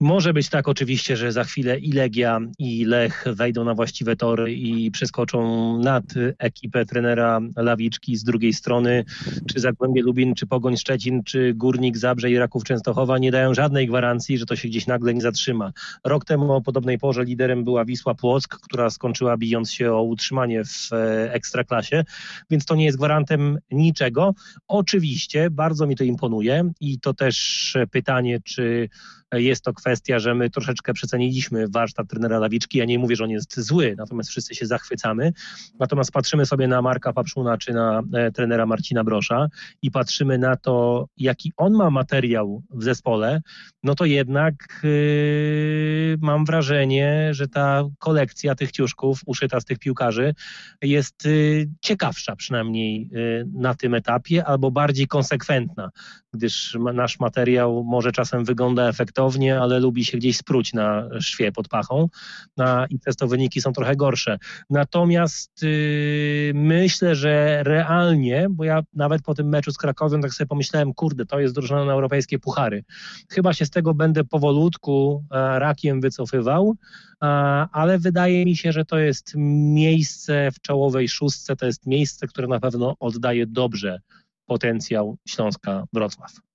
Może być tak oczywiście, że za chwilę i Legia, i Lech wejdą na właściwe tory i przeskoczą nad ekipę trenera Lawiczki z drugiej strony, czy Zagłębie Lubin, czy Pogoń Szczecin, czy Górnik Zabrze i Raków Częstochowa nie dają żadnej gwarancji, że to się gdzieś nagle nie zatrzyma. Rok temu o podobnej porze liderem była Wisła Płock, która skończyła bijąc się o utrzymanie w e, Ekstraklasie, więc to nie jest gwarantem niczego. Oczywiście bardzo mi to imponuje i to też pytanie, czy jest to kwestia, że my troszeczkę przeceniliśmy warsztat trenera Lawiczki. Ja nie mówię, że on jest zły, natomiast wszyscy się zachwycamy. Natomiast patrzymy sobie na Marka Papszuna czy na e, trenera Marcina Brosza i patrzymy na to, jaki on ma materiał w zespole, no to jednak yy, mam wrażenie, że ta kolekcja tych ciuszków uszyta z tych piłkarzy jest yy, ciekawsza przynajmniej yy, na tym etapie, albo bardziej konsekwentna, gdyż nasz materiał może czasem wygląda efektownie, ale lubi się gdzieś spróć na szwie pod pachą na, i przez to wyniki są trochę gorsze. Natomiast yy, myślę, że realnie, bo ja nawet po tym meczu z Krakowem tak sobie pomyślałem, kurde, to jest drużyna na europejskie puchary. Chyba się z tego będę powolutku e, rakiem wycofywał, e, ale wydaje mi się, że to jest miejsce w czołowej szóstce, to jest miejsce, które na pewno oddaje dobrze potencjał Śląska Wrocław.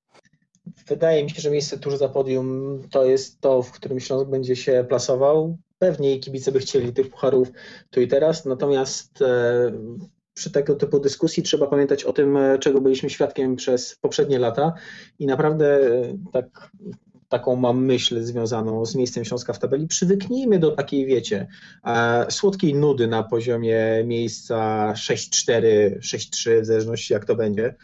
Wydaje mi się, że miejsce tuż za podium to jest to, w którym Śląsk będzie się plasował. Pewnie kibice by chcieli tych pucharów tu i teraz, natomiast e, przy tego typu dyskusji trzeba pamiętać o tym, e, czego byliśmy świadkiem przez poprzednie lata i naprawdę e, tak taką mam myśl związaną z miejscem Śląska w tabeli. Przywyknijmy do takiej, wiecie, słodkiej nudy na poziomie miejsca 6-4, 6-3, w zależności jak to będzie,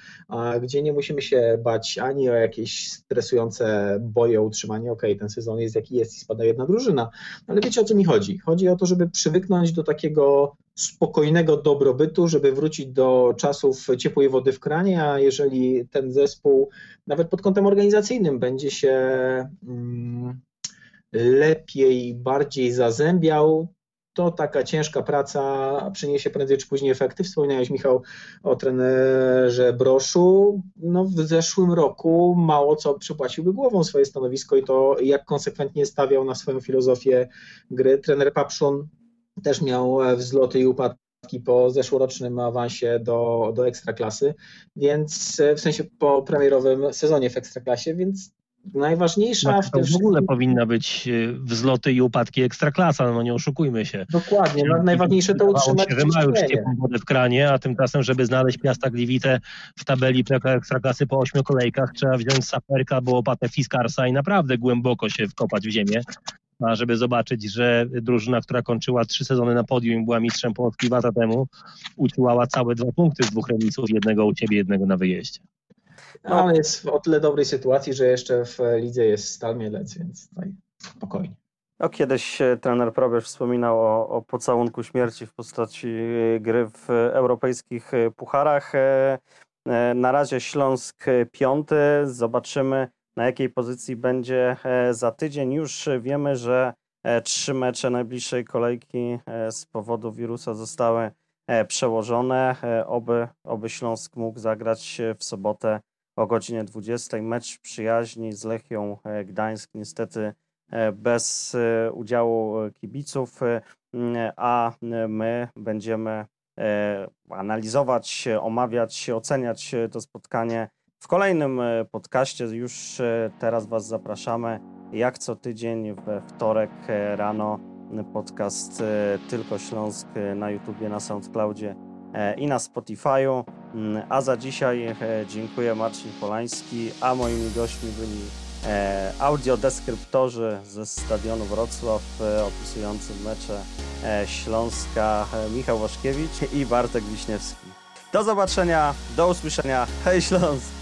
gdzie nie musimy się bać ani o jakieś stresujące boje o utrzymanie. Okej, okay, ten sezon jest jaki jest i spada jedna drużyna, ale wiecie o co mi chodzi? Chodzi o to, żeby przywyknąć do takiego spokojnego dobrobytu, żeby wrócić do czasów ciepłej wody w kranie, a jeżeli ten zespół nawet pod kątem organizacyjnym będzie się mm, lepiej, bardziej zazębiał, to taka ciężka praca przyniesie prędzej czy później efekty. Wspomniałeś, Michał, o trenerze Broszu. No, w zeszłym roku mało co przypłaciłby głową swoje stanowisko i to, jak konsekwentnie stawiał na swoją filozofię gry. Trener Papszun też miał e, wzloty i upadki po zeszłorocznym awansie do, do ekstraklasy, więc e, w sensie po premierowym sezonie w ekstraklasie, więc najważniejsza no, w tym w ogóle powinna być e, wzloty i upadki ekstraklasa, no nie oszukujmy się. Dokładnie, no, najważniejsze to utrzymać się, że ma już ciepłą wodę w kranie, a tymczasem, żeby znaleźć Piasta Gliwice w tabeli ekstraklasy po ośmiu kolejkach, trzeba wziąć saperka, bo opatę Fiskarsa i naprawdę głęboko się wkopać w ziemię, a żeby zobaczyć, że drużyna, która kończyła trzy sezony na podium i była mistrzem Polski dwa lata temu, uciłała całe dwa punkty z dwóch remisów, jednego u ciebie, jednego na wyjeździe. No, ale jest w o tyle dobrej sytuacji, że jeszcze w lidze jest Stal Mielec, więc tutaj spokojnie. No, kiedyś e, trener Probierz wspominał o, o pocałunku śmierci w postaci e, gry w europejskich e, pucharach. Na razie Śląsk piąty. Zobaczymy, na jakiej pozycji będzie e, za tydzień. Już wiemy, że e, trzy mecze najbliższej kolejki e, z powodu wirusa zostały przełożone. Oby, oby Śląsk mógł zagrać w sobotę o godzinie 20. Mecz przyjaźni z Lechią Gdańsk niestety bez udziału kibiców, a my będziemy analizować, omawiać, oceniać to spotkanie w kolejnym e, podcaście już e, teraz Was zapraszamy. Jak co tydzień we wtorek e, rano podcast Tylko Śląsk na YouTubie, na Soundcloudzie i na Spotify'u. Mm, a za dzisiaj dziękuję Marcin Polański, a moimi gośćmi byli audiodeskryptorzy ze stadionu Wrocław opisujący mecze Śląska Michał Waszkiewicz i Bartek Wiśniewski. Do zobaczenia, do usłyszenia. Hej Śląsk!